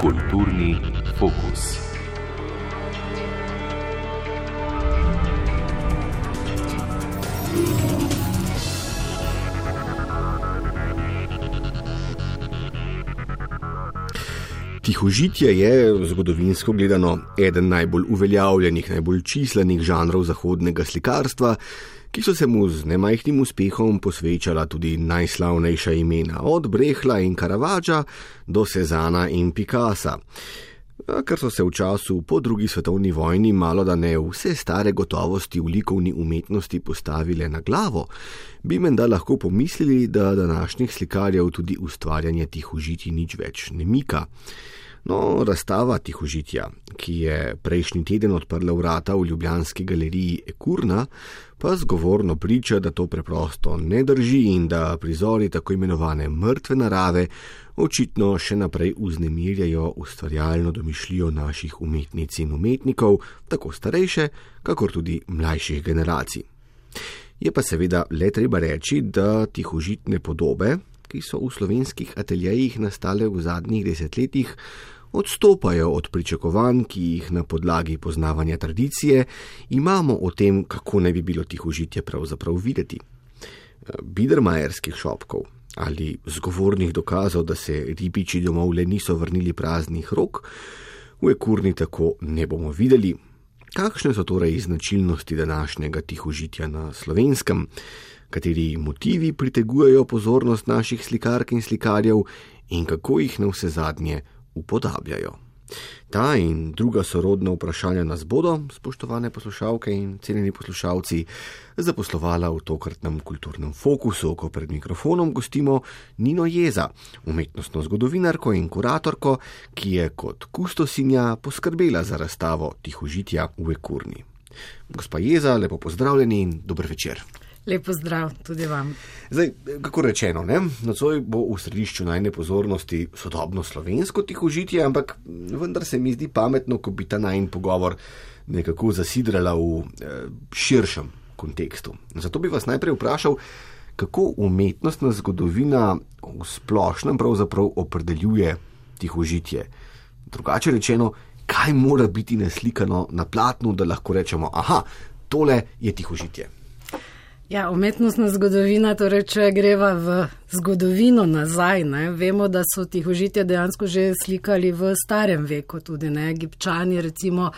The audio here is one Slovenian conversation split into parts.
Kulturni fokus. Tihožitje je, zgodovinsko gledano, eden najbolj uveljavljenih, najbolj čislenih žanrov zahodnega slikarstva, ki so se mu z nemajhnim uspehom posvečala tudi najslavnejša imena, od Brehla in Karavadža do Sezana in Picasa. Ker so se v času po drugi svetovni vojni malo da ne vse stare gotovosti v likovni umetnosti postavile na glavo, bi menda lahko pomislili, da današnjih slikarjev tudi ustvarjanje tihožiti nič več ne mika. No, razstava tihožitja, ki je prejšnji teden odprla vrata v Ljubljanski galeriji Ekurna, pa zgovorno priča, da to preprosto ne drži in da prizori tako imenovane mrtve narave očitno še naprej uznemirjajo ustvarjalno domišljijo naših umetnic in umetnikov, tako starejše, kakor tudi mlajših generacij. Je pa seveda le treba reči, da tihožitne podobe, ki so v slovenskih ateljejih nastale v zadnjih desetletjih, odstopajo od pričakovanj, ki jih na podlagi poznavanja tradicije imamo o tem, kako naj bi bilo tihožitje pravzaprav videti. Bidermajerskih šopkov ali zgovornih dokazov, da se ribiči domov le niso vrnili praznih rok, v ekurni tako ne bomo videli. Kakšne so torej značilnosti današnjega tihožitja na slovenskem, kateri motivi pritegujejo pozornost naših slikark in slikarjev in kako jih na vse zadnje upodabljajo. Ta in druga sorodna vprašanja nas bodo, spoštovane poslušalke in cenjeni poslušalci, zaposlovala v tokratnem kulturnem fokusu, ko pred mikrofonom gostimo Nino Jeza, umetnostno zgodovinarko in kuratorko, ki je kot kustosinja poskrbela za razstavo tihožitja v Ekurni. Gospa Jeza, lepo pozdravljeni in dober večer. Lepo zdrav tudi vam. Zdaj, kako rečeno, nocoj bo v središču najne pozornosti sodobno slovensko tihožitje, ampak vendar se mi zdi pametno, ko bi ta najn pogovor nekako zasidrala v eh, širšem kontekstu. Zato bi vas najprej vprašal, kako umetnostna zgodovina v splošnem pravzaprav opredeljuje tihožitje. Drugače rečeno, kaj mora biti naslikano na platnu, da lahko rečemo, aha, tole je tihožitje. Ja, umetnostna zgodovina, torej če greva v zgodovino nazaj, ne, vemo, da so tihožitje dejansko že slikali v starem veku, tudi ne, egipčani recimo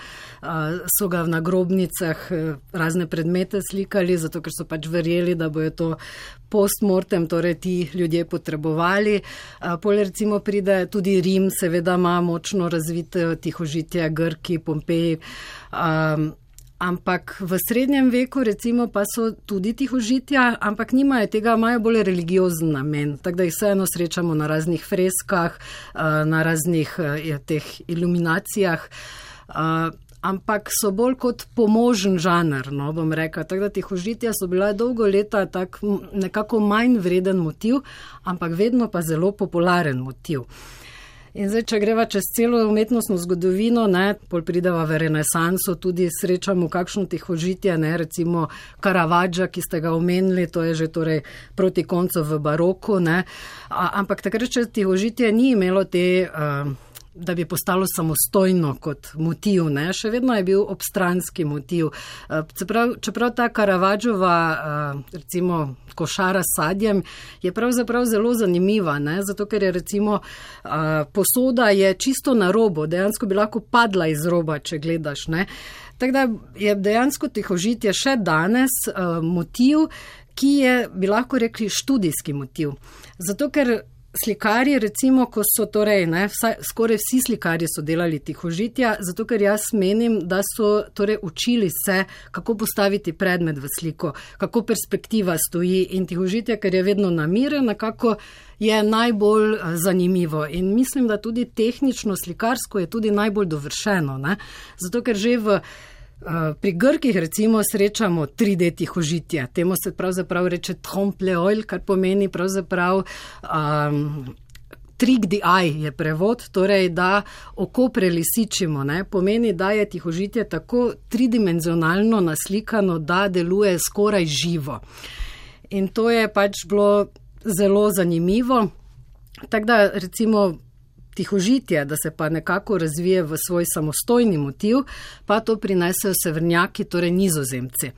so ga v nagrobnicah razne predmete slikali, zato ker so pač verjeli, da bojo to postmortem, torej ti ljudje potrebovali. Pol recimo pride tudi Rim, seveda ima močno razvite tihožitje, Grki, Pompeji. Ampak v srednjem veku, recimo, pa so tudi tihožitja, ampak nimajo tega, imajo bolj religiozen namen. Tako da jih vseeno srečamo na raznih freskah, eh, na raznih eh, teh iluminacijah. Eh, ampak so bolj kot pomožen žanr, no bom rekel. Tako da tihožitja so bila dolgo leta tak nekako manj vreden motiv, ampak vedno pa zelo popularen motiv. In zdaj, če greva čez celo umetnostno zgodovino, ne, pol prideva v renesanso, tudi srečamo kakšno tihožitje, ne, recimo Karavadža, ki ste ga omenili, to je že torej proti koncu v baroku, ne. A, ampak takrat, če tihožitje ni imelo te. Uh, da bi postalo samostojno kot motiv, ne? še vedno je bil obstranski motiv. Čeprav, čeprav ta Karavadžova, recimo, košara s sadjem, je pravzaprav zelo zanimiva, ne? zato ker je recimo posoda je čisto na robo, dejansko bi lahko padla iz roba, če gledaš. Ne? Tako da je dejansko tihožitje še danes motiv, ki je, bi lahko rekli, študijski motiv. Zato, ker Slikarji, recimo, ko so torej, ne, vsaj, skoraj vsi slikarji so delali tihožitja, zato ker jaz menim, da so torej učili se, kako postaviti predmet v sliko, kako perspektiva stoji in tihožitje, ker je vedno namiren, nekako je najbolj eh, zanimivo. In mislim, da tudi tehnično slikarsko je tudi najbolj dovršeno, ne, zato ker že v pri Grkih recimo srečamo 3D tihožitje. Temu se pravzaprav reče trompe oil, kar pomeni pravzaprav um, trick the eye je prevod, torej da oko prelisičimo. Ne? Pomeni, da je tihožitje tako tridimenzionalno naslikano, da deluje skoraj živo. In to je pač bilo zelo zanimivo. Tako da recimo tihožitje, da se pa nekako razvije v svoj samostojni motiv, pa to prinesejo severnjaki, torej nizozemci.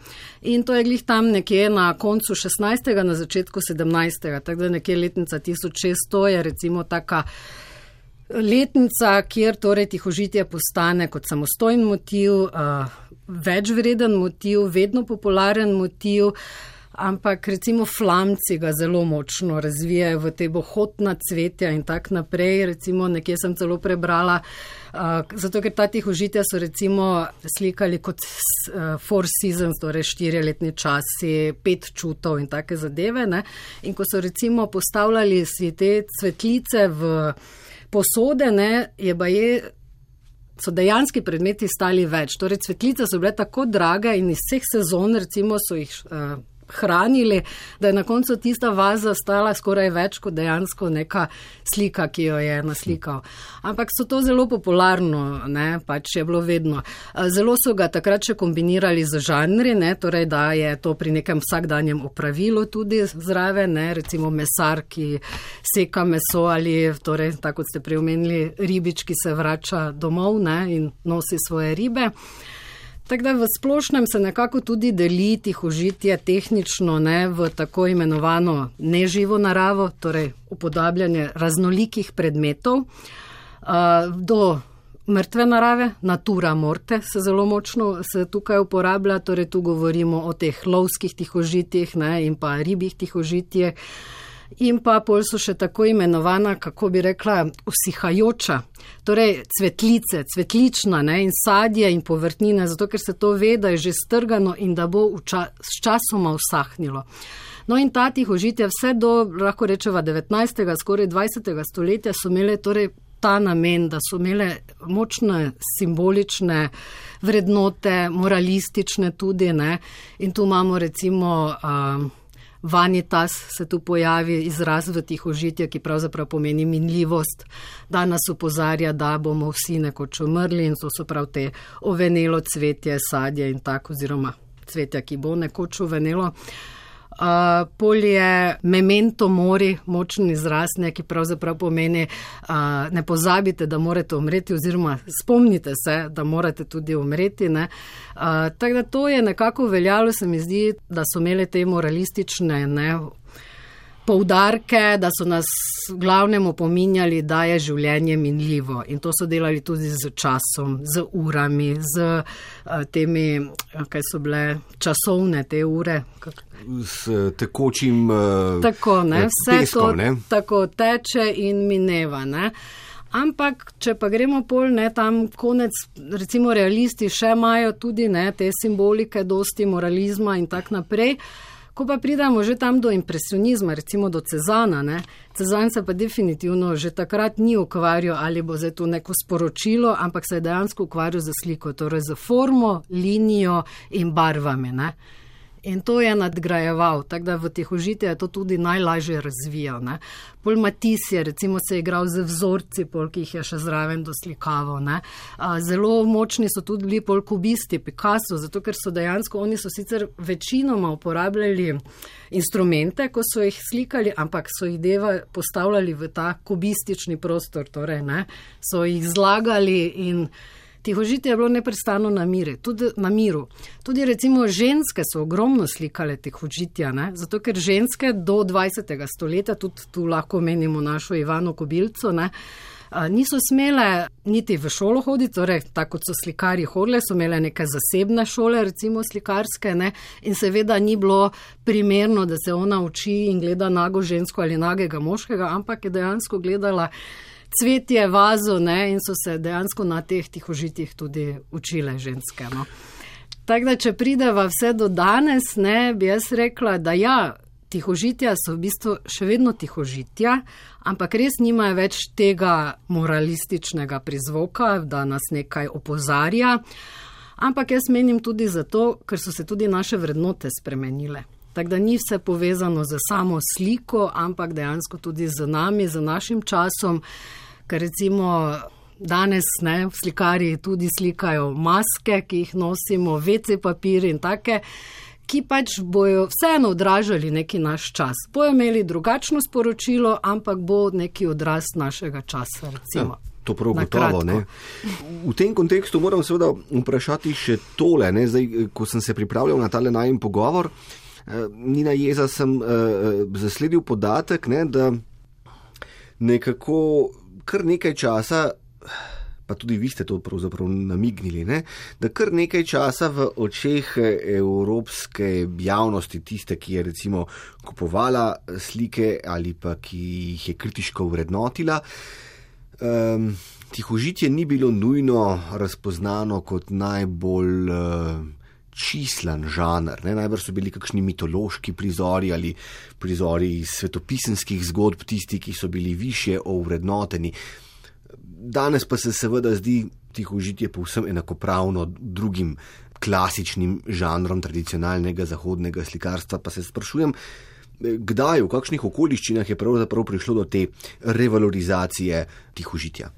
In to je glih tam nekje na koncu 16. na začetku 17. tako da nekje letnica 1600 je recimo taka letnica, kjer torej tihožitje postane kot samostojen motiv, uh, večvreden motiv, vedno popularen motiv. Ampak recimo flamci ga zelo močno razvijajo v te bohotna cvetja in tako naprej. Recimo nekje sem celo prebrala, uh, zato ker ta tih užitja so recimo slikali kot uh, four seasons, torej štiri letni časi, pet čutov in take zadeve. Ne? In ko so recimo postavljali svete cvetlice v posode, ne, je pa je. So dejansko predmeti stali več. Torej, cvetlice so bile tako drage in iz vseh sezon, recimo, so jih uh, hranili, da je na koncu tista vaza stala skoraj več kot dejansko neka slika, ki jo je naslikal. Ampak so to zelo popularno, ne, pač je bilo vedno. Zelo so ga takrat še kombinirali z žanri, ne, torej da je to pri nekem vsakdanjem opravilu tudi zraven, ne, recimo mesar, ki seka meso ali, torej, tako kot ste preomenili, ribič, ki se vrača domov ne, in nosi svoje ribe. Tako da v splošnem se nekako tudi deli tih užitje tehnično ne, v tako imenovano neživo naravo, torej upodabljanje raznolikih predmetov uh, do mrtve narave, natura morte se zelo močno se tukaj uporablja, torej tu govorimo o teh lovskih tihožitjih ne, in pa ribjih tihožitjih. In pa pol so še tako imenovana, kako bi rekla, usihajoča, torej cvetlice, cvetlična ne, in sadje in povrtnine, zato ker se to ve, da je že strgano in da bo s časoma usahnilo. No in ta tih užitja vse do, lahko rečeva, 19. skoraj 20. stoletja so imele torej ta namen, da so imele močne simbolične vrednote, moralistične tudi, ne, in tu imamo recimo. Uh, Vanitas se tu pojavi izraz v tih užitjih, ki pravzaprav pomeni minljivost, da nas upozarja, da bomo vsi nekoč umrli in to so prav te ovenelo cvetje, sadje in tako, oziroma cvetja, ki bo nekoč uvenelo. Uh, polje memento mori, močen izraz, ne, ki pravzaprav pomeni, uh, ne pozabite, da morate umreti, oziroma spomnite se, da morate tudi umreti. Uh, tako da to je nekako veljalo, se mi zdi, da so imeli te moralistične ne, poudarke, da so nas v glavnem opominjali, da je življenje minljivo. In to so delali tudi z časom, z urami, z uh, temi, kaj so bile časovne te ure. S tekočim. Uh, tako, ne, vse peskom, to ne? tako teče in mineva. Ne. Ampak, če pa gremo pol, ne tam konec, recimo realisti še imajo tudi ne, te simbolike, dosti moralizma in tako naprej. Ko pa pridemo že tam do impresionizma, recimo do Cezana, ne? Cezan se pa definitivno že takrat ni ukvarjal, ali bo zdaj to neko sporočilo, ampak se je dejansko ukvarjal z sliko, torej z formo, linijo in barvami. Ne? In to je nadgrajeval, tako da v teh užitih je to tudi najlažje razvijal. Ne. Pol Matis je recimo se igral z vzorci, pol, ki jih je še zraven doslikavo. Ne. Zelo močni so tudi bili pol kubisti, Picasso, zato ker so dejansko oni so sicer večinoma uporabljali instrumente, ko so jih slikali, ampak so jih deva postavljali v ta kubistični prostor, torej ne, so jih zlagali in. Tihožitje je bilo neprestano na, mire, tudi, na miru. Tudi recimo ženske so ogromno slikale tihožitja, ne? zato ker ženske do 20. stoletja, tudi tu lahko menimo našo Ivano Kobilco, ne? niso smele niti v šolo hoditi, torej tako kot so slikari hodile, so imele neke zasebne šole, recimo slikarske ne? in seveda ni bilo primerno, da se ona uči in gleda nago žensko ali nagega moškega, ampak je dejansko gledala cvetje, vazo ne, in so se dejansko na teh tihožitih tudi učile ženske. No. Tako da, če prideva vse do danes, ne, bi jaz rekla, da ja, tihožitja so v bistvu še vedno tihožitja, ampak res nimajo več tega moralističnega prizvoka, da nas nekaj opozarja. Ampak jaz menim tudi zato, ker so se tudi naše vrednote spremenile. Tako da ni vse povezano z samo sliko, ampak dejansko tudi z nami, z našim časom ker recimo danes ne, slikari tudi slikajo maske, ki jih nosimo, vece papir in take, ki pač bojo vseeno odražali neki naš čas. Bojo imeli drugačno sporočilo, ampak bo neki odraz našega časa. Recimo. Ja. To prav gotovo. V tem kontekstu moram seveda vprašati še tole. Zdaj, ko sem se pripravljal na tale najem pogovor, eh, ni na jeza, sem uh, zasledil podatek, ne, da nekako kar nekaj časa, pa tudi vi ste to pravzaprav namignili, ne, da kar nekaj časa v očeh evropske javnosti, tiste, ki je recimo kupovala slike ali pa ki jih je kritiško vrednotila, um, tihožitje ni bilo nujno razpoznano kot najbolj uh, čislen žanr. Ne? Najbrž so bili kakšni mitološki prizori ali prizori iz svetopisanskih zgodb, tisti, ki so bili više ovrednoteni. Danes pa se seveda zdi tihožitje povsem enakopravno drugim klasičnim žanrom tradicionalnega zahodnega slikarstva. Pa se sprašujem, kdaj, v kakšnih okoliščinah je pravzaprav prišlo do te revalorizacije tihožitja.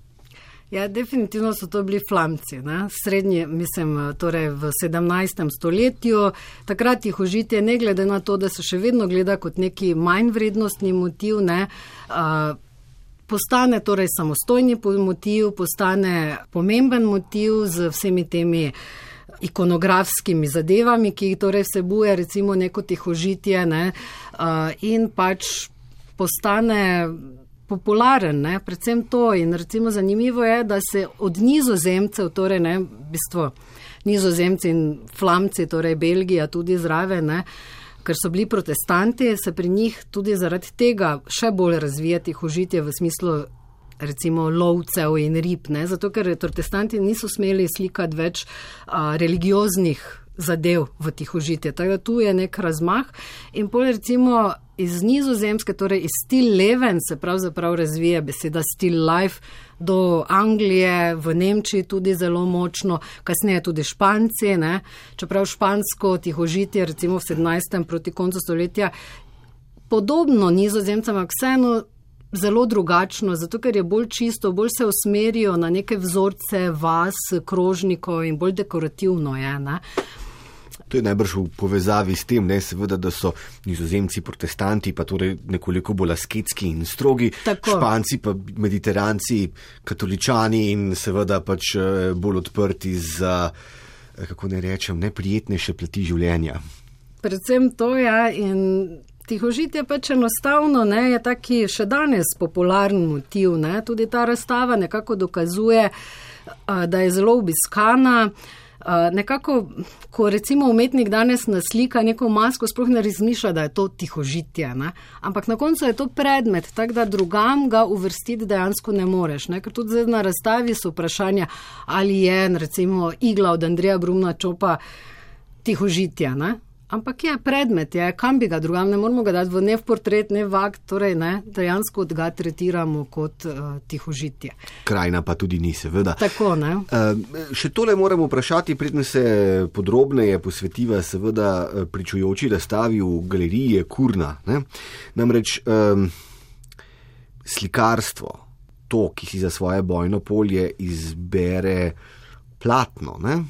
Ja, definitivno so to bili flamci. Ne? Srednji, mislim, torej v 17. stoletju. Takrat jih užitje, ne glede na to, da se še vedno gleda kot neki manj vrednostni motiv, ne, uh, postane torej samostojni motiv, postane pomemben motiv z vsemi temi ikonografskimi zadevami, ki jih torej vsebuje recimo neko tihožitje ne, uh, in pač postane popularen, ne, predvsem to. In recimo zanimivo je, da se od nizozemcev, torej ne, v bistvu nizozemci in flamci, torej Belgija tudi zraven, ne, ker so bili protestanti, se pri njih tudi zaradi tega še bolj razvijati tihožitje v smislu recimo lovcev in rib, ne? zato ker protestanti niso smeli slikati več a, religioznih zadev v tihožitje. Tako da tu je nek razmah in pol recimo iz nizozemske, torej iz stil leven se pravzaprav razvija beseda stil life do Anglije, v Nemčiji tudi zelo močno, kasneje tudi Španci, ne? čeprav špansko tihožitje recimo v 17. proti koncu stoletja podobno nizozemcem, ampak vseeno zelo drugačno, zato ker je bolj čisto, bolj se usmerijo na neke vzorce vas, krožnikov in bolj dekorativno je. Ne? To je najbrž v povezavi s tem, ne, seveda, da so nizozemci protestanti, pa torej nekoliko bolj asketski in strogi, Tako. španci pa mediteranci, katoličani in seveda pač eh, bolj odprti za, eh, kako ne rečem, neprijetnejše plati življenja. Predvsem to je ja, in Tihožitje pač enostavno ne, je taki še danes popularen motiv. Ne. Tudi ta razstava nekako dokazuje, da je zelo obiskana. Nekako, ko recimo umetnik danes naslika neko masko, sploh ne razmišlja, da je to tihožitje. Ne. Ampak na koncu je to predmet, tako da drugam ga uvrstiti dejansko ne moreš. Ne. Ker tudi na razstavi so vprašanja, ali je recimo igla od Andreja Brumna Čopa tihožitja. Ne. Ampak je predmet, je, kam bi ga drugam, ne moramo ga dati v ne v portret, ne v akt, torej ne, dejansko ga tretiramo kot uh, tihožitje. Krajina pa tudi ni, seveda. Tako, ne. Uh, še tole moramo vprašati, predtem se podrobneje posvetiva, seveda, eh, pričujoči razstavi v galeriji Kurna. Ne? Namreč um, slikarstvo, to, ki si za svoje bojno polje izbere platno, ne?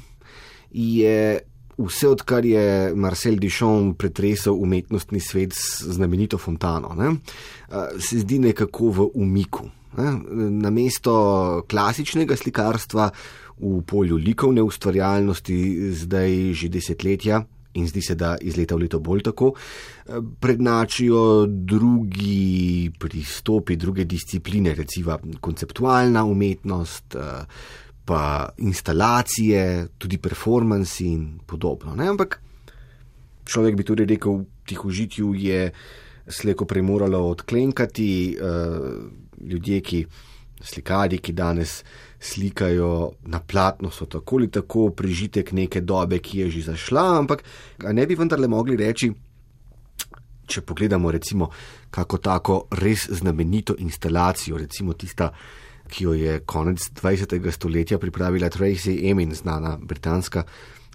je vse odkar je Marcel Dišon pretresel umetnostni svet z znamenito fontano, ne, se zdi nekako v umiku. Ne. Na mesto klasičnega slikarstva v polju likovne ustvarjalnosti zdaj že desetletja. In zdi se, da iz leta v leto bolj tako, prednačijo drugi pristopi, druge discipline, recimo konceptualna umetnost, pa instalacije, tudi performanci in podobno. Ne? Ampak človek bi tudi rekel, v tih užitju je sleko premoralo odklenkati uh, ljudje, ki slikari, ki danes slikajo na platno, so tako ali tako prežitek neke dobe, ki je že zašla, ampak ne bi vendarle mogli reči, če pogledamo recimo kako tako res znamenito instalacijo, recimo tista, ki jo je konec 20. stoletja pripravila Tracy Emin, znana britanska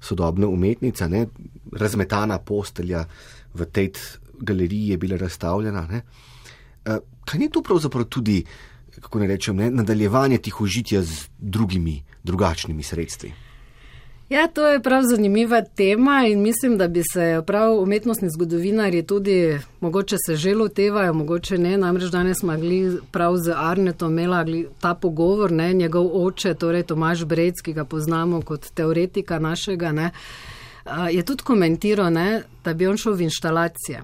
sodobna umetnica, ne? razmetana postelja v tej galeriji je bila razstavljena. Ne? Eh, kaj ni to pravzaprav tudi, kako ne rečem, ne? nadaljevanje tih užitja z drugimi, drugačnimi sredstvi? Ja, to je prav zanimiva tema in mislim, da bi se prav umetnostni zgodovinari tudi mogoče se že lotevajo, mogoče ne. Namreč danes smo mogli prav z Arnetom imela ta pogovor, ne, njegov oče, torej Tomaš Brec, ki ga poznamo kot teoretika našega, ne, je tudi komentiral, ne, da bi on šel v inštalacije.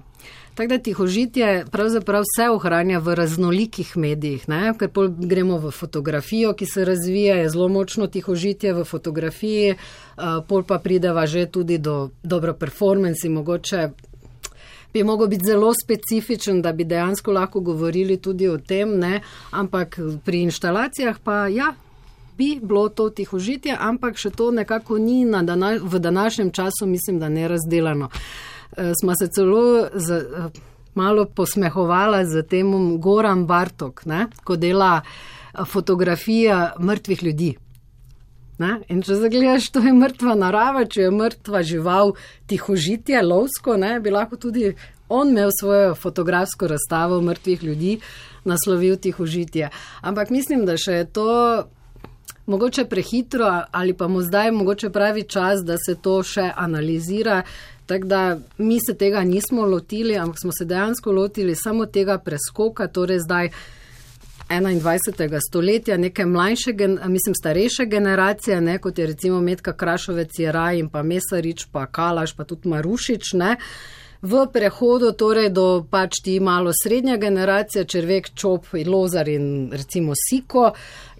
Tako da tihožitje pravzaprav vse ohranja v raznolikih medijih, ne? ker pol gremo v fotografijo, ki se razvija, je zelo močno tihožitje v fotografiji, uh, pol pa prideva že tudi do dobro performanci, mogoče bi mogel biti zelo specifičen, da bi dejansko lahko govorili tudi o tem, ne? ampak pri inštalacijah pa ja. Bi bilo to tihožitje, ampak še to nekako ni dana v današnjem času, mislim, da ne razdelano. Eh, smo se celo z, eh, malo posmehovali z tem Goran Bartok, ne, ko dela eh, fotografija mrtvih ljudi. Ne? In če zagledaš, to je mrtva narava, če je mrtva žival, tihožitje, lovsko, ne? bi lahko tudi on imel svojo fotografsko razstavo mrtvih ljudi, naslovil tihožitje. Ampak mislim, da še je to mogoče prehitro ali pa mu zdaj mogoče pravi čas, da se to še analizira. Tako da mi se tega nismo lotili, ampak smo se dejansko lotili samo tega preskoka, torej zdaj 21. stoletja, neke mlajše, mislim, starejše generacije, ne, kot je recimo Metka Krašovec, Jeraj in pa Mesarič, pa Kalaš, pa tudi Marušič, ne. V prehodu torej do pač ti malo srednja generacija, Červek, Čop, Lozar in recimo Siko,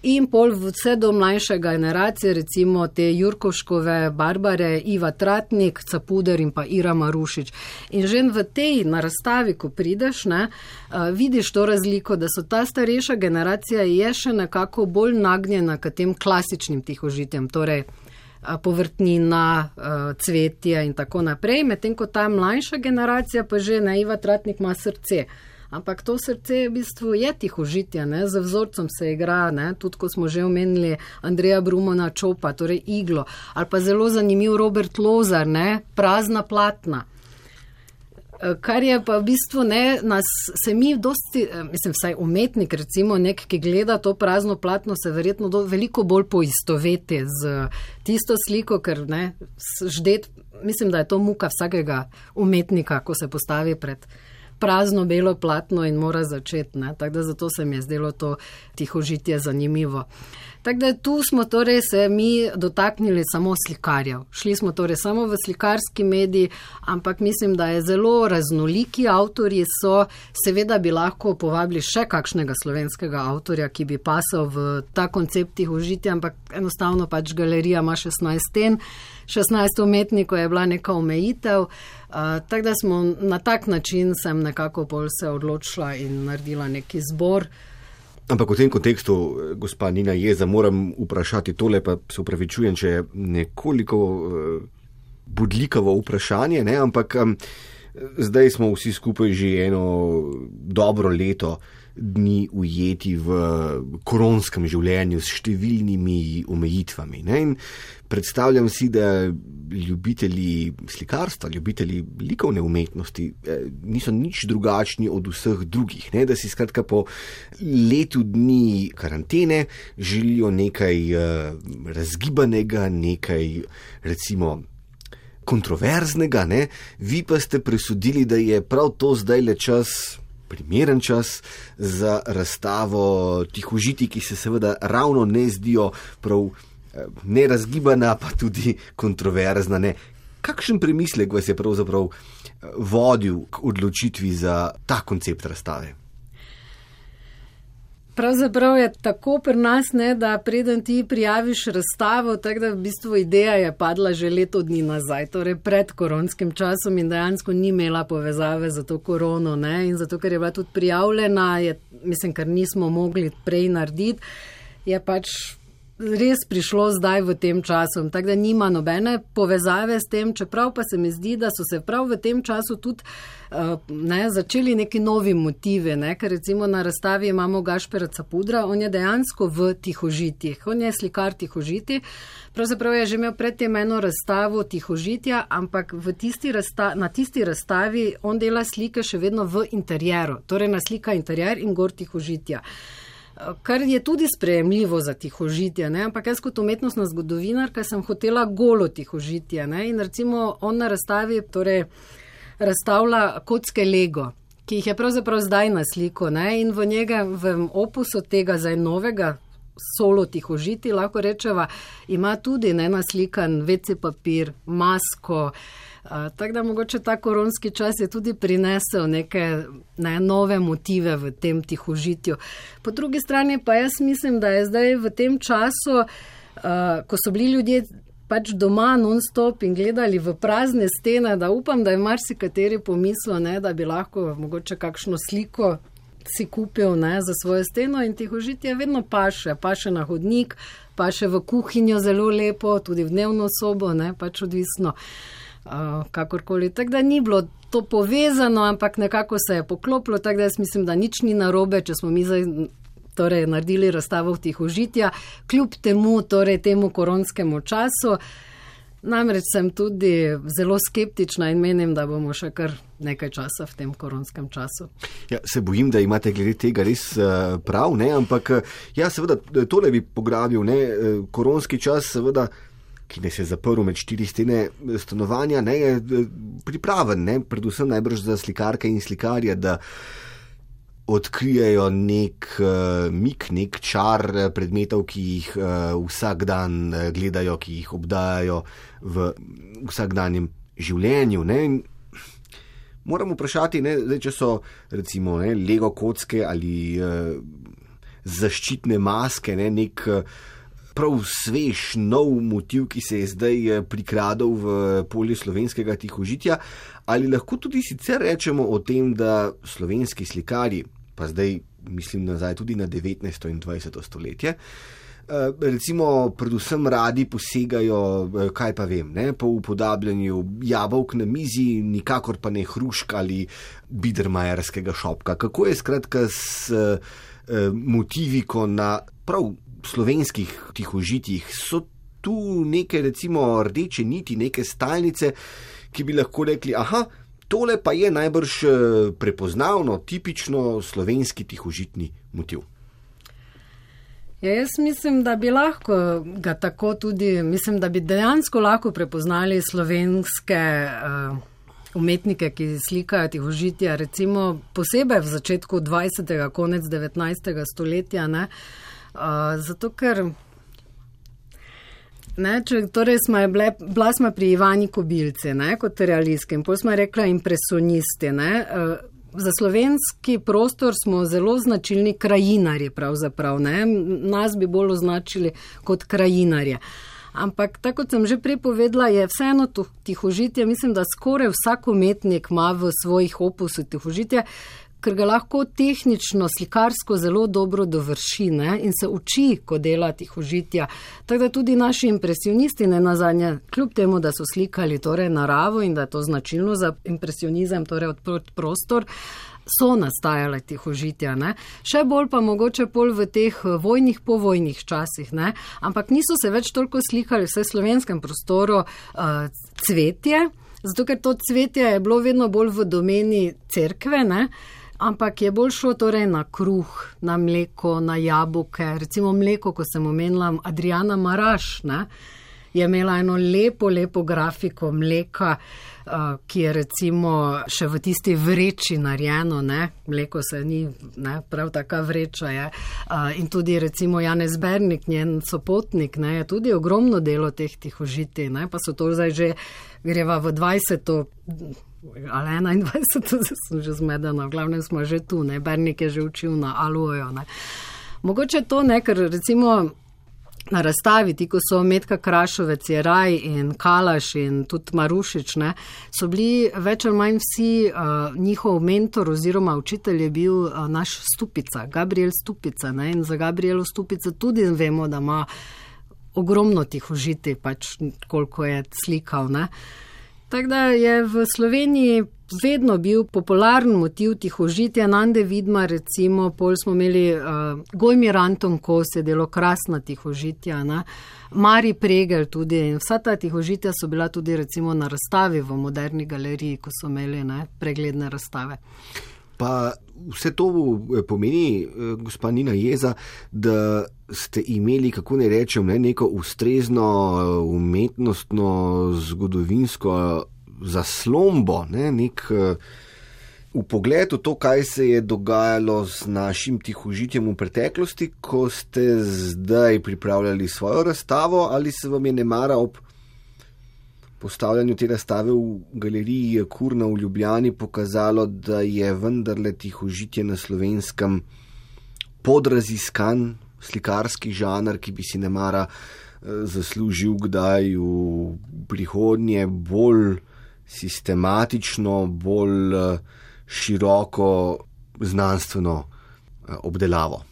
in pol vse do mlajše generacije, recimo te Jurkoškove, Barbare, Iva Tratnik, Capuder in pa Ira Marušič. In že v tej narastavi, ko prideš, ne, vidiš to razliko, da so ta starejša generacija je še nekako bolj nagnjena k tem klasičnim tihožitjem. Torej, povrtnina, cvetje in tako naprej, medtem ko ta mlajša generacija pa že ne, Iva Tratnik ima srce. Ampak to srce v bistvu je tihožitje, z vzorcem se igra, ne? tudi ko smo že omenili Andreja Brumona Čopa, torej iglo, ali pa zelo zanimiv Robert Lozar, ne? prazna platna. E, kar je pa v bistvu ne, nas se mi dosti, e, mislim, vsaj umetnik, recimo nek, ki gleda to prazno platno, se verjetno do, veliko bolj poistoveti z tisto sliko, ker ne, ždet, mislim, da je to muka vsakega umetnika, ko se postavi pred prazno belo platno in mora začeti. Tako da zato se mi je zdelo to tihožitje zanimivo. Tako da tu smo torej se mi dotaknili samo slikarjev. Šli smo torej samo v slikarski mediji, ampak mislim, da je zelo raznoliki avtorji so. Seveda bi lahko povabili še kakšnega slovenskega avtorja, ki bi pasal v ta koncept tihožitja, ampak enostavno pač galerija ima 16 sten. 16 umetnikov je bila neka omejitev, tako da smo na tak način sem nekako bolj se odločila in naredila neki zbor. Ampak v tem kontekstu, gospa Nina Jeza, moram vprašati tole, pa se upravičujem, če je nekoliko uh, budlikavo vprašanje, ne? ampak um, zdaj smo vsi skupaj že eno dobro leto dni ujeti v koronskem življenju s številnimi omejitvami. Predstavljam si, da ljubitelji slikarstva, ljubitelji likovne umetnosti eh, niso nič drugačni od vseh drugih. Ne? Da si skratka po letu dni karantene želijo nekaj eh, razgibanega, nekaj recimo. Kontroverznega, ne? vi pa ste presudili, da je prav to zdaj le čas primeren čas za razstavo tih užiti, ki se seveda ravno ne zdijo prav nerazgibana, pa tudi kontroverzna. Ne. Kakšen premislek vas je pravzaprav eh, vodil k odločitvi za ta koncept razstave? Pravzaprav je tako pri nas, ne, da preden ti prijaviš razstavo, tako da v bistvu ideja je padla že leto dni nazaj, torej pred koronskim časom in dejansko ni imela povezave za to korono. Ne, in zato, ker je bila tudi prijavljena, je, mislim, ker nismo mogli prej narediti, je pač res prišlo zdaj v tem času. Tako da nima nobene povezave s tem, čeprav pa se mi zdi, da so se prav v tem času tudi uh, ne, začeli neki novi motivi. Ne? Ker recimo na razstavi imamo Gašpera Capudra, on je dejansko v tihožitih, on je slikar tihožiti. Pravzaprav je že imel predtem eno razstavo tihožitja, ampak tisti razsta na tisti razstavi on dela slike še vedno v interjeru, torej naslika interjer in gor tihožitja. Kar je tudi sprejemljivo za tihožitje. Ne? Ampak jaz kot umetnostna zgodovinarka sem hotela golo tihožitje. Ne? In recimo on na razstavi torej, razstavlja kocke Lego. Ki jih je pravzaprav zdaj na sliko, ne? in v njegovem opusu tega zdaj novega, solo tihožiti, lahko rečeva, ima tudi ne naslikan veci papir, masko, uh, tako da mogoče ta koronski čas je tudi prinesel neke ne, nove motive v tem tihožitju. Po drugi strani pa jaz mislim, da je zdaj v tem času, uh, ko so bili ljudje pač doma non-stop in gledali v prazne stene, da upam, da je marsikateri pomislil, ne, da bi lahko mogoče kakšno sliko si kupil ne, za svojo steno in tihožitje vedno paše, paše na hodnik, paše v kuhinjo zelo lepo, tudi v dnevno sobo, ne, pač odvisno. Uh, kakorkoli. Tako da ni bilo to povezano, ampak nekako se je poklopilo, tako da jaz mislim, da nič ni narobe, če smo mi zdaj. Torej, naredili razstavo tih užitja, kljub temu, torej temu koronskemu času. Namreč sem tudi zelo skeptična in menim, da bomo še kar nekaj časa v tem koronskem času. Ja, se bojim, da imate glede tega res uh, prav, ne? ampak ja, seveda, tole bi pograbil, ne? koronski čas, seveda ki ne se je zaprl med štiri stene stanovanja, ne, je eh, pripraven, ne, predvsem najbrž za slikarke in slikarje, odkrijejo nek uh, mik, nek čar eh, predmetov, ki jih uh, vsak dan gledajo, ki jih obdajajo v vsakdanjem življenju. Ne. Moram vprašati, ne, zdaj, če so recimo ne, Lego kocke ali uh, zaščitne maske, ne, nek uh, prav svež, nov motiv, ki se je zdaj prikradel v polje slovenskega tihožitja, ali lahko tudi sicer rečemo o tem, da slovenski slikari, pa zdaj mislim nazaj tudi na 19. in 20. stoletje, eh, recimo predvsem radi posegajo, eh, kaj pa vem, ne, po upodabljanju jabolk na mizi, nikakor pa ne hruška ali bidermajerskega šopka. Kako je skratka s motivi, ko na prav slovenskih tihožitjih so tu neke, recimo, rdeče niti, neke stalnice, ki bi lahko rekli, aha, tole pa je najbrž eh, prepoznavno, tipično slovenski tihožitni motiv. Ja, jaz mislim, da bi lahko ga tako tudi, mislim, da bi dejansko lahko prepoznali slovenske uh, umetnike, ki slikajo tihožitja, recimo posebej v začetku 20. konec 19. stoletja. Ne, uh, zato ker. Ne, če, torej, smo bile, bila smo pri Ivani Kobilce, ne, kot realistke, in potem smo rekla impresionisti. Ne. Za slovenski prostor smo zelo značilni krajinari, pravzaprav. Ne. Nas bi bolj označili kot krajinarje. Ampak, tako kot sem že prej povedala, je vseeno tihožitje, mislim, da skoraj vsak umetnik ima v svojih opusih tihožitje, ker ga lahko tehnično, slikarsko zelo dobro dovrši ne? in se uči, ko dela tih užitja. Tako da tudi naši impresionisti, ne na zadnje, kljub temu, da so slikali torej naravo in da je to značilno za impresionizem, torej odprt prostor. So nastajale tih užitja, ne? še bolj pa mogoče pol v teh eh, vojnih, povojnih časih, ne? ampak niso se več toliko slikali v slovenskem prostoru uh, cvetje, zato ker to cvetje je bilo vedno bolj v domeni cerkve. Ne? Ampak je bolj šlo torej na kruh, na mleko, na jabolke. Recimo mleko, ko sem omenila Adriana Maraš, ne, je imela eno lepo, lepo grafiko mleka, uh, ki je recimo še v tisti vreči narejeno, ne, mleko se ni, ne, prav taka vreča je. Uh, in tudi recimo Janez Bernik, njen sopotnik, ne, je tudi ogromno delo teh tihožiti, ne, pa so to zdaj že greva v 20 ali 21, sem že zmedena, v glavnem smo že tu, ne, Bernik je že učil na alujo. Ne. Mogoče to ne, ker recimo na razstavi, ti ko so Metka Krašovec, Jeraj in Kalaš in tudi Marušič, ne, so bili več ali manj vsi, uh, njihov mentor oziroma učitelj je bil uh, naš Stupica, Gabriel Stupica. Ne, in za Gabrielo Stupica tudi vemo, da ima ogromno tih užiti, pač koliko je slikal. Ne. Tako da je v Sloveniji vedno bil popularen motiv tih užitja, Nande Vidma, recimo, pol smo imeli uh, Gojmir Anton Kos, je delo krasna tih užitja, ne? Mari Pregel tudi in vsa ta tih užitja so bila tudi recimo na razstavi v moderni galeriji, ko so imeli ne, pregledne razstave. Pa vse to eh, pomeni, eh, gospa Nina Jeza, da ste imeli, kako ne rečem, ne, neko ustrezno eh, umetnostno, zgodovinsko zaslombo, ne, nek v pogledu to, kaj se je dogajalo z našim tihožitjem v preteklosti, ko ste zdaj pripravljali svojo razstavo, ali se vam je ne mara ob postavljanju te razstave v galeriji Kurna v Ljubljani pokazalo, da je vendarle tihožitje na slovenskem podraziskan slikarski žanr, ki bi si ne mara eh, zaslužil kdaj v prihodnje bolj sistematično, bolj eh, široko znanstveno eh, obdelavo.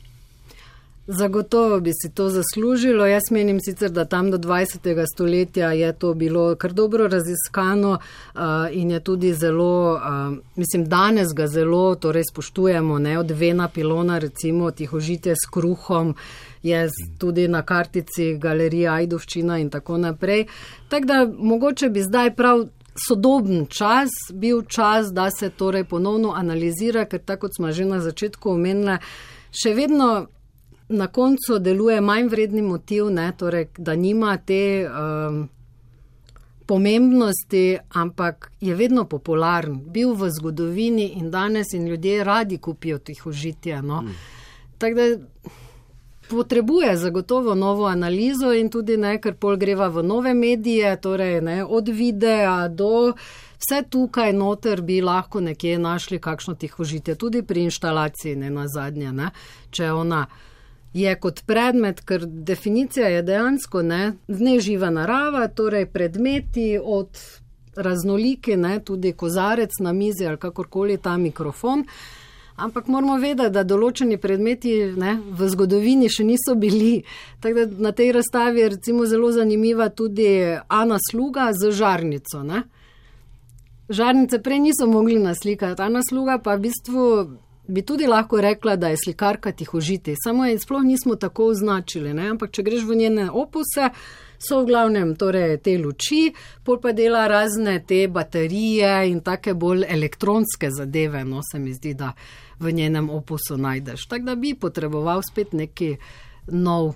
Zagotovo bi si to zaslužilo. Jaz menim sicer, da tam do 20. stoletja je to bilo kar dobro raziskano uh, in je tudi zelo, uh, mislim, danes ga zelo torej spoštujemo, ne od Vena Pilona, recimo tihožite s kruhom. Je tudi na kartici galerija Ajdovščina in tako naprej. Tako da mogoče bi zdaj prav sodoben čas bil čas, da se torej ponovno analizira, ker tako kot smo že na začetku omenili, še vedno na koncu deluje manj vredni motiv, ne, torej, da nima te um, pomembnosti, ampak je vedno popularen, bil v zgodovini in danes in ljudje radi kupijo tih užitja. No. Mm. Tako da potrebuje zagotovo novo analizo in tudi nekaj, pol greva v nove medije, torej ne, od videa do. Vse tukaj noter bi lahko nekje našli kakšno tih užitje, tudi pri inštalaciji, ne na zadnje, ne, če ona je kot predmet, ker definicija je dejansko ne, neživa narava, torej predmeti od raznolike, ne, tudi kozarec na mizi ali kakorkoli ta mikrofon. Ampak moramo vedeti, da določeni predmeti ne, v zgodovini še niso bili. Tako da na tej razstavi je recimo zelo zanimiva tudi Ana Sluga z žarnico. Ne. Žarnice prej niso mogli naslikati, Ana Sluga pa v bistvu bi tudi lahko rekla, da je slikarka tihožiti, samo je sploh nismo tako označili. Ne? Ampak, če greš v njene opuse, so v glavnem torej, te luči, pol pa dela razne te baterije in take bolj elektronske zadeve, no se mi zdi, da v njenem opusu najdeš. Tako da bi potreboval spet neki nov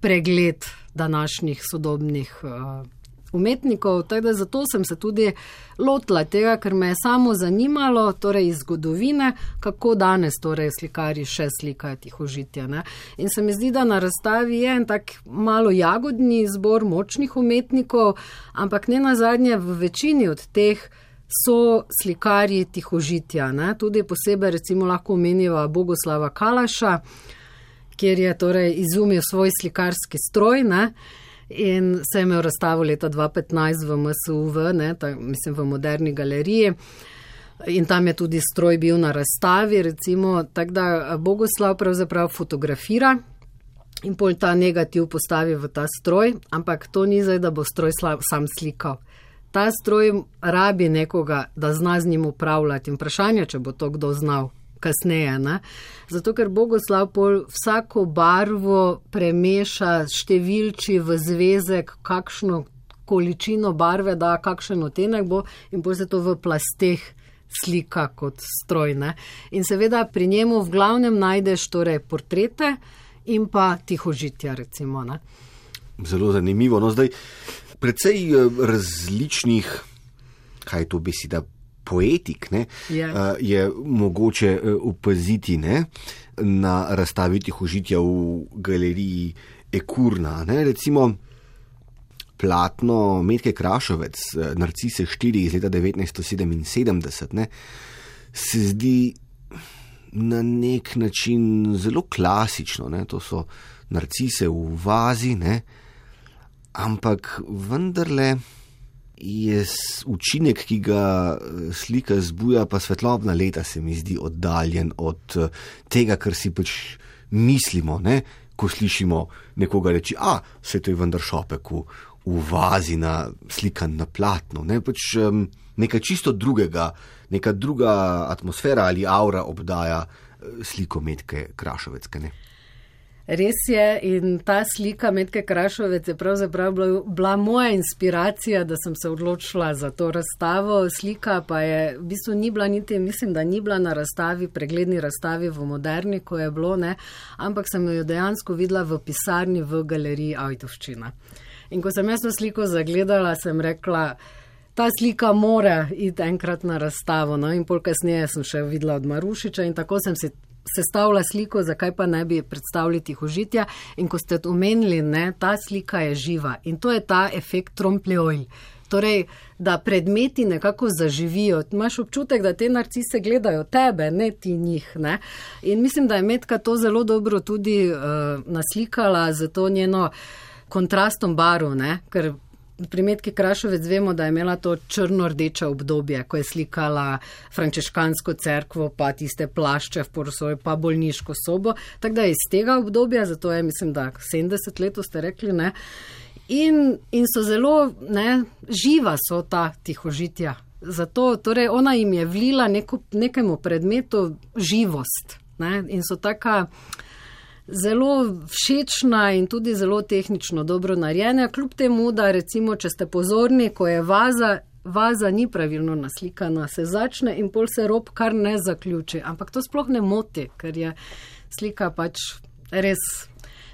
pregled današnjih sodobnih. Uh, umetnikov. Teda zato sem se tudi lotila tega, ker me je samo zanimalo, torej iz zgodovine, kako danes torej slikari še slikajo tihožitja. Ne? In se mi zdi, da na razstavi je en tak malo jagodni zbor močnih umetnikov, ampak ne na zadnje v večini od teh. So slikarji tihožitja, ne? tudi posebej recimo lahko omeniva Bogoslava Kalaša, kjer je torej izumil svoj slikarski stroj. Ne? In se je imel razstavo leta 2015 v MSUV, ne, ta, mislim v moderni galeriji. In tam je tudi stroj bil na razstavi, recimo, tako da Bogoslav pravzaprav fotografira in pol ta negativ postavi v ta stroj, ampak to ni zdaj, da bo stroj sam slikal. Ta stroj rabi nekoga, da zna z njim upravljati in vprašanje, če bo to kdo znal kasneje. Ne? Zato, ker Bogoslav pol vsako barvo premeša številči v zvezek, kakšno količino barve da, kakšen otenek bo in bo se to v plasteh slika kot strojne. In seveda pri njemu v glavnem najdeš torej portrete in pa tihožitja recimo. Ne? Zelo zanimivo. No, zdaj, predvsej eh, različnih, kaj to beseda poetik ne. Ja. je mogoče eh, opaziti ne, na razstavi tihožitja v galeriji Ekurna. Ne, recimo platno Medke Krašovec, eh, Narcise 4 iz leta 1977, ne, se zdi na nek način zelo klasično. Ne, to so narcise v vazi, ne, ampak vendarle je učinek, ki ga eh, slika zbuja, pa svetlobna leta, se mi zdi oddaljen od eh, tega, kar si pač mislimo, ne? ko slišimo nekoga reči: A, vse to je vendar šopek v, v vazi, na, slikan na platnu. Ne? Pač, um, nekaj čisto drugega, neka druga atmosfera ali aura obdaja uh, sliko Medke Krašovecke. Res je in ta slika Medke Krašovec je pravzaprav bila, bila moja inspiracija, da sem se odločila za to razstavo. Slika pa je v bistvu ni bila niti, mislim, da ni bila na razstavi, pregledni razstavi v moderni, ko je bilo, ne, ampak sem jo dejansko videla v pisarni v galeriji Avtovščina. In ko sem jaz to sliko zagledala, sem rekla, ta slika mora iti enkrat na razstavo. No, in pol kasneje sem še videla od Marušiča in tako sem si sestavila sliko, zakaj pa ne bi predstavljali tihožitja. In ko ste omenili, ne, ta slika je živa in to je ta efekt trompljeoj. Torej, da predmeti nekako zaživijo. Imáš občutek, da te narcise gledajo tebe, ne ti njih. Ne? In mislim, da je Metka to zelo dobro tudi uh, naslikala z to njeno kontrastom barv, ne? ker pri Metki Krašovec vemo, da je imela to črno-rdeče obdobje, ko je slikala frančeškansko cerkvo, pa tiste plašče v porosoju, pa bolniško sobo. Tako da je iz tega obdobja, zato je, mislim, da 70 let ste rekli, ne. In, in so zelo ne, živa, so ta tihožitja. Zato torej ona jim je vlila neko, nekemu predmetu živost. Ne, in so taka zelo všečna in tudi zelo tehnično dobro narejena, kljub temu, da recimo, če ste pozorni, ko je vaza, vaza ni pravilno naslikana, se začne in pol se rob kar ne zaključi. Ampak to sploh ne moti, ker je slika pač res.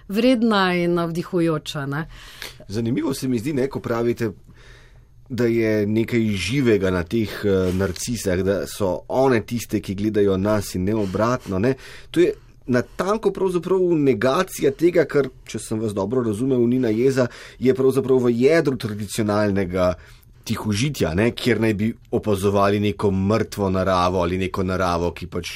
Vredna in navdihujoča. Ne? Zanimivo se mi zdi, ne, ko pravite, da je nekaj živega na teh uh, narcisah, da so one tiste, ki gledajo nas in ne obratno. Ne. To je natanko pravzaprav negacija tega, kar, če sem vas dobro razumel, Nina Jeza, je pravzaprav v jedru tradicionalnega tihožitja, kjer naj bi opazovali neko mrtvo naravo ali neko naravo, ki pač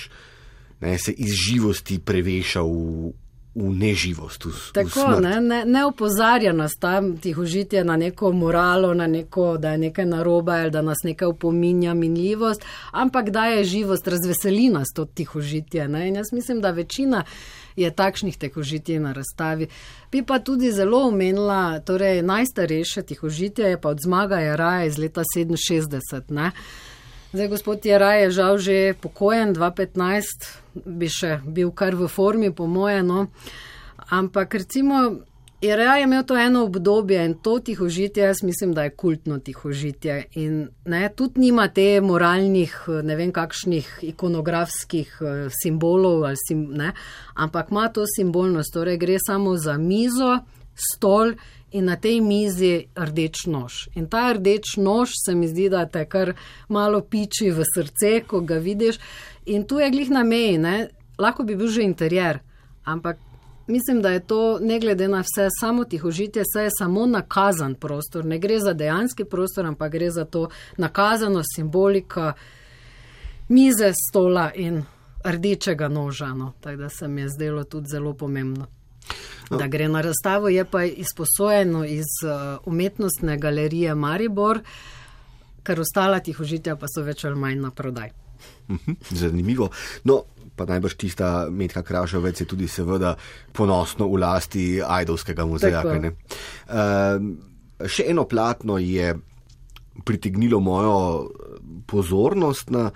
ne, se iz živosti preveša v, v neživost. V, Tako, v ne, ne, ne opozarja nas tam tihožitje na neko moralo, na neko, da je nekaj narobe ali da nas nekaj upominja minljivost, ampak da je živost, razveseli nas to tihožitje. Ne? In jaz mislim, da večina je takšnih tihožitij na razstavi. Bi pa tudi zelo omenila, torej najstarejše tihožitje je pa od zmaga je raje iz leta 67. Ne? Zdaj, gospod Jaraj je žal že pokojen, 2015 bi še bil kar v formi, po moje. No. Ampak recimo, Jaraj je imel to eno obdobje in to tihožitje, jaz mislim, da je kultno tihožitje. In ne, tudi nima te moralnih, ne vem kakšnih ikonografskih eh, simbolov, sim, ne, ampak ima to simbolnost, torej gre samo za mizo, stol in na tej mizi rdeč nož. In ta rdeč nož se mi zdi, da te kar malo piči v srce, ko ga vidiš. In tu je glih na meji, ne? lahko bi bil že interjer, ampak mislim, da je to ne glede na vse samo tihožitje, saj je samo nakazan prostor. Ne gre za dejanski prostor, ampak gre za to nakazano simboliko mize, stola in rdečega noža. No? Tako da se mi je zdelo tudi zelo pomembno. No. Da gre na razstavo, je pa izposojeno iz uh, umetnostne galerije Maribor, ker ostala tihožitja pa so več ali manj na prodaj. Mhm, zanimivo. No, pa najbrž tista Medka Krašovec je tudi seveda ponosno v lasti Ajdovskega muzeja. Uh, še eno platno je pritegnilo mojo pozornost na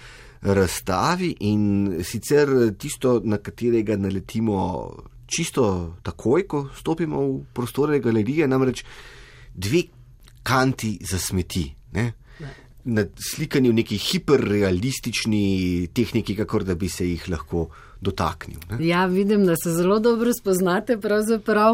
razstavi in sicer tisto, na katerega naletimo čisto takoj, ko stopimo v prostore galerije, namreč dve kanti za smeti. Ne? Na slikanju v neki hiperrealistični tehniki, kako da bi se jih lahko dotaknil. Ne? Ja, vidim, da se zelo dobro spoznate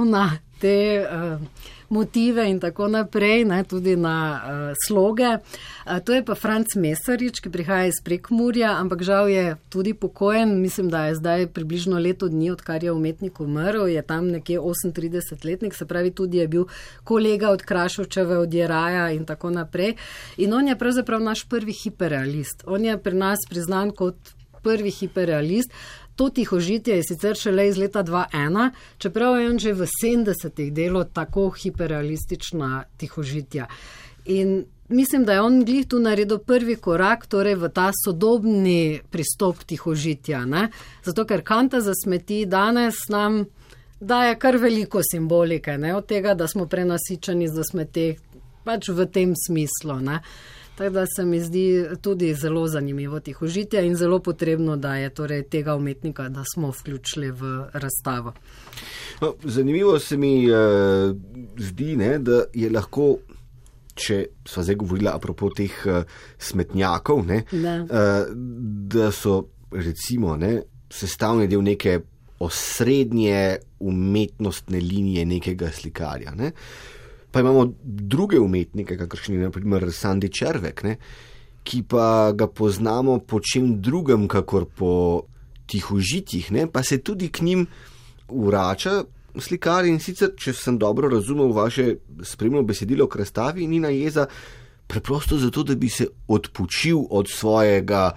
na te. Uh motive in tako naprej, ne, tudi na uh, sloge. Uh, to je pa Franc Mesarič, ki prihaja iz Prekmurja, ampak žal je tudi pokojen. Mislim, da je zdaj približno leto dni, odkar je umetnik umrl, je tam nekje 38-letnik, se pravi, tudi je bil kolega od Krašovčeve, od Jeraja in tako naprej. In on je pravzaprav naš prvi hiperrealist. On je pri nas priznan kot prvi hiperrealist. To tihožitje je sicer šele iz leta 2001, čeprav je on že v 70-ih delo tako hiperrealistična tihožitja. In mislim, da je on glih tu naredil prvi korak torej v ta sodobni pristop tihožitja. Ne? Zato, ker kanta za smeti danes nam daje kar veliko simbolike, ne? od tega, da smo prenasičeni za smeti, pač v tem smislu. Ne? Tako da se mi zdi tudi zelo zanimivo tihožitje in zelo potrebno, da je torej tega umetnika, da smo vključili v razstavo. No, zanimivo se mi uh, zdi, ne, da je lahko. Če smo zdaj govorili apropo teh uh, smetnjakov, ne, da. Uh, da so recimo ne, sestavni del neke osrednje umetnostne linije nekega slikarja. Ne. Pa imamo druge umetnike, kakršni je naprimer Sandy Červek, ne, ki pa ga poznamo po čem drugem, kakor po tihožitjih, ne, pa se tudi k njim vrača slikar in sicer, če sem dobro razumel vaše spremno besedilo k razstavi, ni na jeza preprosto zato, da bi se odpočil od svojega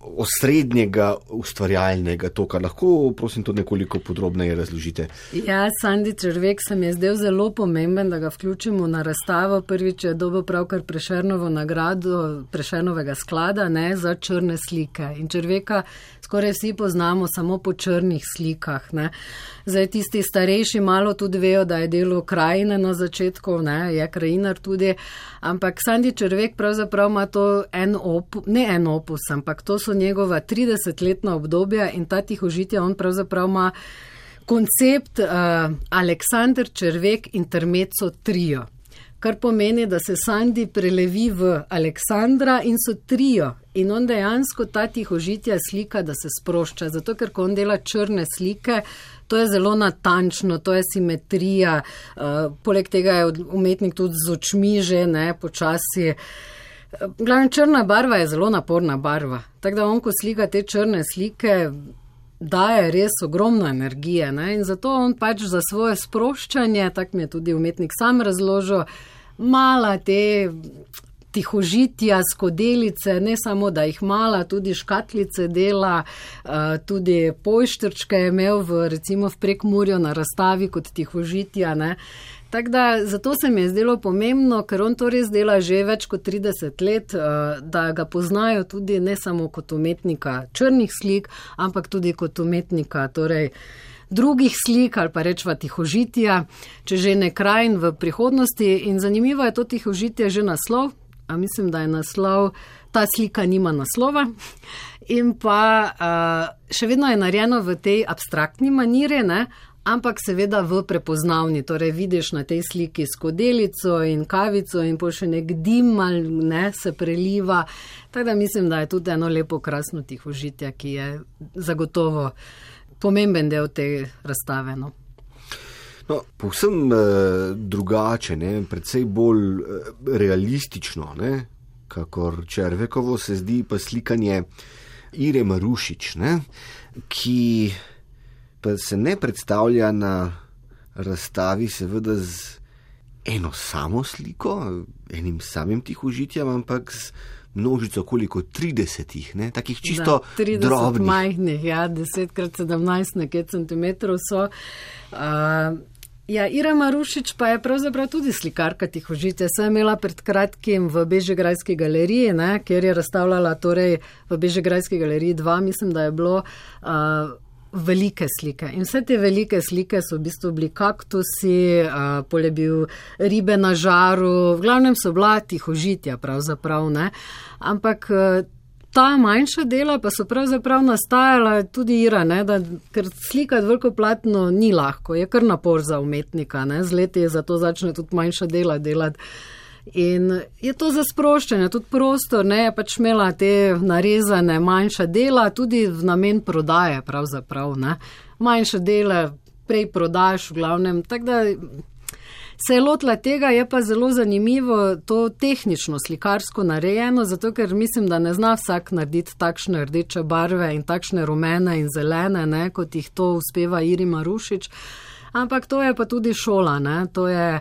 osrednjega ustvarjalnega toka. Lahko, prosim, to nekoliko podrobneje razložite. Ja, Sandy Črvek se mi je zdel zelo pomemben, da ga vključimo na razstavo. Prvič je dobil pravkar Prešernovo nagrado Prešernovega sklada ne, za črne slike. In Črveka skoraj vsi poznamo samo po črnih slikah. Ne. Zdaj tisti starejši malo tudi vejo, da je delo krajine na začetku, ne, je krajinar tudi, ampak Sandy Črvek pravzaprav ima to en opus, ne en opus, ampak to so njegova 30-letna obdobja in ta tihožitja on pravzaprav ima koncept uh, Aleksandr Črvek intermezzo trio. Kar pomeni, da se Sandi prelevi v Aleksandra in so trio. In on dejansko ta tihožitja slika, da se sprošča. Zato, ker ko on dela črne slike, to je zelo natančno, to je simetrija. Uh, poleg tega je umetnik tudi z očmi že, ne, počasi. Glavno črna barva je zelo naporna barva. Tako da on, ko slika te črne slike, daje res ogromno energije. Ne? In zato on pač za svoje sproščanje, tako mi je tudi umetnik sam razložil, mala te tihožitja, skodelice, ne samo da jih mala, tudi škatlice dela, eh, tudi pojštrčke je imel v, recimo v prekmurju na razstavi kot tihožitja. Ne? Tako da zato se mi je zdelo pomembno, ker on to res dela že več kot 30 let, eh, da ga poznajo tudi ne samo kot umetnika črnih slik, ampak tudi kot umetnika torej drugih slik ali pa rečva tihožitja, če že ne krajin v prihodnosti. In zanimivo je to tihožitje že naslov, a mislim, da je naslov, ta slika nima naslova. In pa uh, še vedno je narejeno v tej abstraktni maniri, ne? Ampak seveda v prepoznavni. Torej, vidiš na tej sliki skodelico in kavico in pa še nek dim ali ne se preliva. Tako da mislim, da je tudi eno lepo, krasno tihožitje, ki je zagotovo pomemben del te razstave. No. No, povsem eh, drugače, ne, predvsej bolj eh, realistično, ne, kakor Črvekovo se zdi pa slikanje Ire Marušič, ne, ki pa se ne predstavlja na razstavi, seveda z eno samo sliko, enim samim tihožitjem, ampak z množico koliko 30, ne, takih čisto da, 30 drobnih. majhnih, ja, 10 krat 17 nekaj centimetrov so. Uh, Ja, Ira Marušič pa je pravzaprav tudi slikarka tihožitja. Sem imela pred kratkim v Bežigrajski galeriji, ne, kjer je razstavljala torej v Bežigrajski galeriji dva, mislim, da je bilo. Uh, velike slike. In vse te velike slike so v bistvu bili kaktusi, uh, polje bil ribe na žaru, v glavnem so bila tihožitja, pravzaprav ne. Ampak. Ta manjša dela pa so pravzaprav nastajala tudi ira, ne, da, ker slikati veliko platno ni lahko, je kar napor za umetnika, ne, z leti je zato začne tudi manjša dela delati. In je to za sproščanje, tudi prostor, ne je pač imela te narezane manjša dela, tudi v namen prodaje, pravzaprav, ne. Manjša dela prej prodaš v glavnem, tako da se je lotila tega, je pa zelo zanimivo to tehnično slikarsko narejeno, zato ker mislim, da ne zna vsak narediti takšne rdeče barve in takšne rumene in zelene, ne, kot jih to uspeva Irima Rušič. Ampak to je pa tudi šola, ne, to je.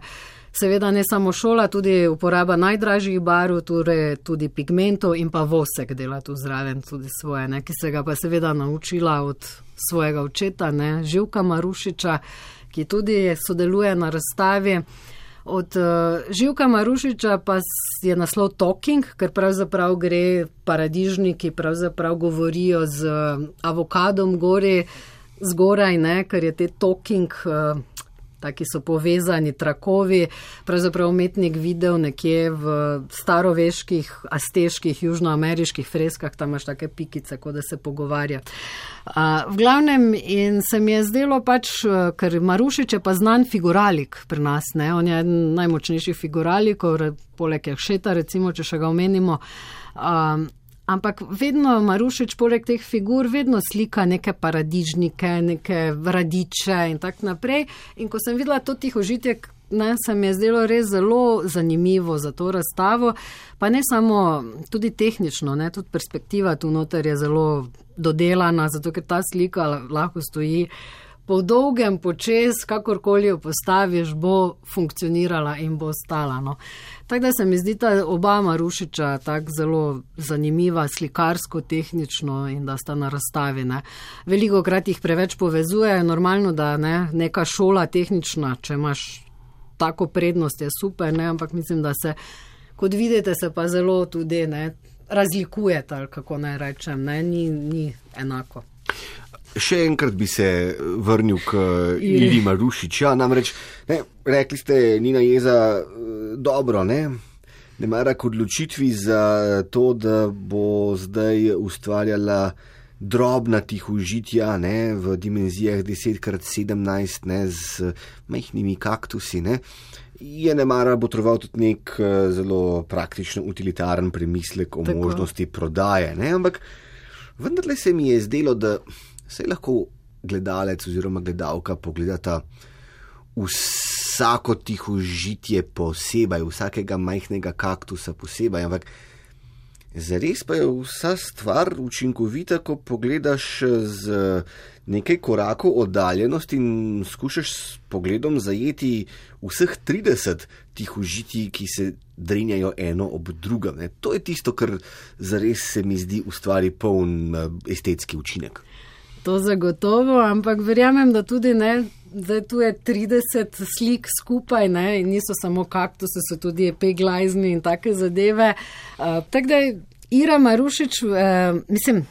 Seveda ne samo šola, tudi uporaba najdražjih barv, torej tudi pigmentov in pa vosek dela tu zraven tudi svoje, ne, ki se ga pa seveda naučila od svojega očeta, ne, Živka Marušiča, ki tudi sodeluje na razstavi. Od uh, Živka Marušiča pa je naslov Talking, ker pravzaprav gre paradižniki, pravzaprav govorijo z uh, avokadom gori zgoraj, ne, ker je te Talking. Uh, taki so povezani trakovi. Pravzaprav umetnik videl nekje v staroveških, asteških, južnoameriških freskah, tam imaš take pikice, kot da se pogovarja. Uh, v glavnem in se mi je zdelo pač, ker Marušič je pa znan figuralik pri nas, ne? on je najmočnejši figuralik, poleg Šeta, recimo, če še ga omenimo. Um, Ampak vedno Marušič, poleg teh figur, vedno slika neke paradižnike, neke radiče in tako naprej. In ko sem videla to tihožitje, ne, se mi je zdelo res zelo zanimivo za to razstavo. Pa ne samo tudi tehnično, ne, tudi perspektiva tu noter je zelo dodelana, zato ker ta slika lahko stoji po dolgem počes, kakorkoli jo postaviš, bo funkcionirala in bo ostala. No. Tako da se mi zdi ta oba Marušiča tako zelo zanimiva, slikarsko, tehnično in da sta na razstavi. Ne. Veliko krat jih preveč povezuje, normalno, da ne, neka šola tehnična, če imaš tako prednost, je super, ne, ampak mislim, da se, kot vidite, se pa zelo tudi ne, razlikujete, kako naj rečem, ne, ni, ni enako. Še enkrat bi se vrnil k Iri Marušič. Ja, namreč, ne, rekli ste, Nina Jeza, eh, dobro, ne? ne mara k odločitvi za to, da bo zdaj ustvarjala drobna tihožitja ne, v dimenzijah 10x17 ne, z majhnimi kaktusi. Ne. Je ne mara botroval tudi nek eh, zelo praktično utilitaren premislek o Tako. možnosti prodaje. Ne, ampak vendarle se mi je zdelo, da se lahko gledalec oziroma gledalka pogledata vsako tiho žitje posebej, vsakega majhnega kaktusa posebej. Ampak zares pa je vsa stvar učinkovita, ko pogledaš z nekaj korakov oddaljenosti in skušaš s pogledom zajeti vseh 30 tiho žitij, ki se drenjajo eno ob drugem. To je tisto, kar zares se mi zdi ustvari poln eh, estetski učinek. To zagotovo, ampak verjamem, da tudi ne, da tu je 30 slik skupaj, ne, in niso samo kaktusi, so tudi peglajzni in take zadeve. Uh, Tako da Ira Marušič, uh, mislim,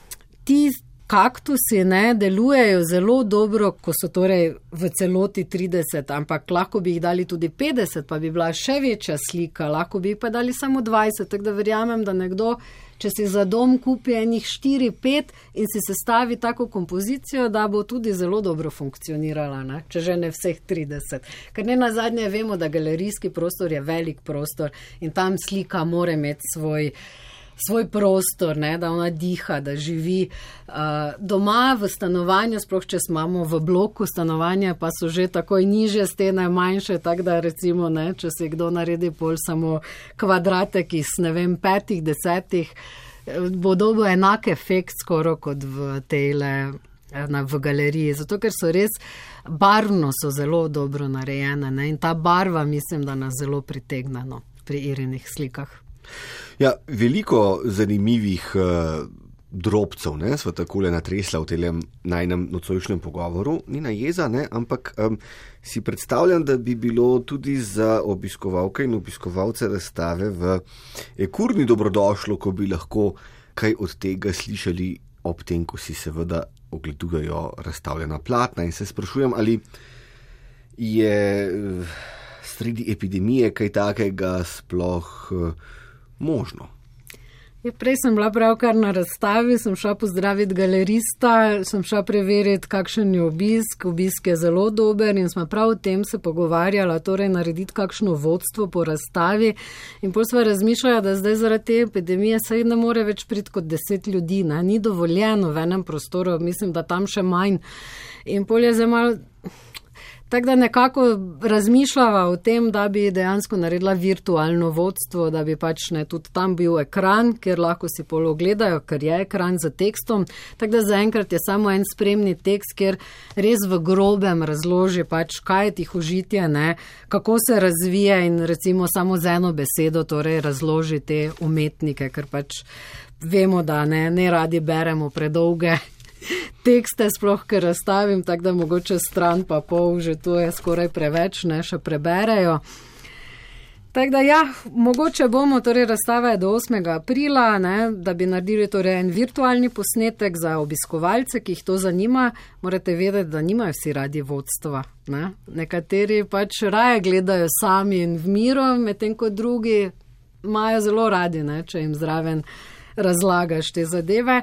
ti kaktusi ne delujejo zelo dobro, ko so torej v celoti 30, ampak lahko bi jih dali tudi 50, pa bi bila še večja slika, lahko bi jih pa dali samo 20. Tako da verjamem, da nekdo, če si za dom kupi enih 4-5 in si sestavi tako kompozicijo, da bo tudi zelo dobro funkcionirala, ne? če že ne vseh 30. Ker ne na zadnje vemo, da galerijski prostor je velik prostor in tam slika mora imeti svoj svoj prostor, ne, da ona diha, da živi uh, doma v stanovanju, sploh če smo v bloku stanovanja, pa so že takoj niže stene, manjše, tako da recimo, ne, če se kdo naredi pol samo kvadratek iz ne vem petih, desetih, bo dobo enak efekt skoro kot v tele. Na, v galeriji, zato ker so res barvno so zelo dobro narejene ne? in ta barva mislim, da nas zelo pritegne no, pri irinih slikah. Ja, veliko zanimivih uh, drobcev ne, smo tako le natresla v tem najnem nocojšnjem pogovoru, ni na jeza, ne, ampak um, si predstavljam, da bi bilo tudi za obiskovalke in obiskovalce razstave v Ekurni dobrodošlo, ko bi lahko kaj od tega slišali ob tem, ko si seveda ogledujejo razstavljena platna in se sprašujem, ali je uh, sredi epidemije kaj takega sploh. Uh, možno. Je, ja, prej sem bila pravkar na razstavi, sem šla pozdraviti galerista, sem šla preveriti, kakšen je obisk. Obisk je zelo dober in smo prav o tem se pogovarjali, torej narediti kakšno vodstvo po razstavi. In pol smo razmišljali, da zdaj zaradi te epidemije se ne more več priti kot deset ljudi, ne? ni dovoljeno v enem prostoru, mislim, da tam še manj. In pol je zdaj malo. Tako da nekako razmišljava o tem, da bi dejansko naredila virtualno vodstvo, da bi pač ne tudi tam bil ekran, kjer lahko si polo gledajo, ker je ekran za tekstom. Tako da zaenkrat je samo en spremni tekst, kjer res v grobem razloži pač, kaj je tih užitje, ne, kako se razvija in recimo samo z eno besedo torej razloži te umetnike, ker pač vemo, da ne, ne radi beremo predolge tekste, sploh ker razstavim, tako da mogoče stran pa pol, že to je skoraj preveč, ne še preberejo. Tako da, ja, mogoče bomo, torej razstava je do 8. aprila, ne, da bi naredili torej en virtualni posnetek za obiskovalce, ki jih to zanima. Morate vedeti, da nimajo vsi radi vodstva. Ne. Nekateri pač raje gledajo sami in v miru, medtem ko drugi imajo zelo radi, ne, če jim zraven razlagaš te zadeve.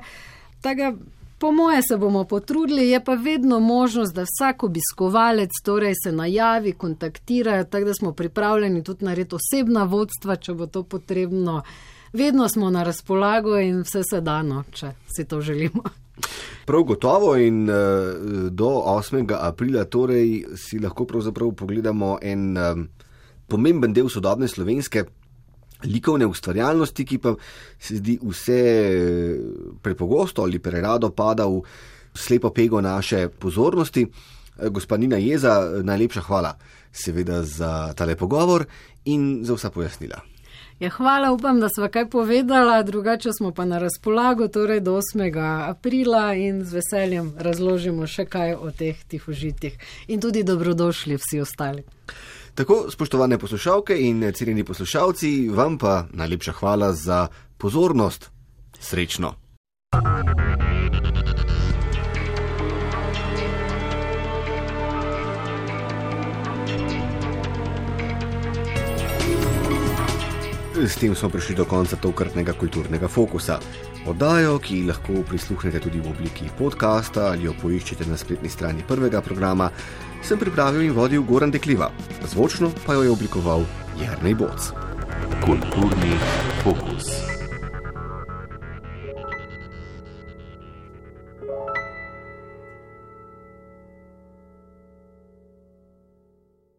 Tako Po moje se bomo potrudili, je pa vedno možnost, da vsak obiskovalec torej se najavi, kontaktira, tako da smo pripravljeni tudi narediti osebna vodstva, če bo to potrebno. Vedno smo na razpolago in vse se dano, če si to želimo. Prav gotovo in uh, do 8. aprila torej si lahko pravzaprav pogledamo en um, pomemben del sodobne slovenske likovne ustvarjalnosti, ki pa se zdi vse prepogosto ali prerado pada v slepo pego naše pozornosti. Gospanina Jeza, najlepša hvala seveda za tale pogovor in za vsa pojasnila. Ja, hvala, upam, da smo kaj povedala, drugače smo pa na razpolago, torej do 8. aprila in z veseljem razložimo še kaj o teh tihožitih in tudi dobrodošli vsi ostali. Tako, spoštovane poslušalke in cenjeni poslušalci, vam pa najlepša hvala za pozornost. Srečno! S tem smo prišli do konca tokratnega kulturnega fokusa. Oddajo, ki lahko prisluhnete tudi v obliki podcasta ali jo poiščete na spletni strani prvega programa, sem pripravil in vodil Goran Dekliva, zvočno pa jo je oblikoval Jarnej Boc. Kulturni fokus.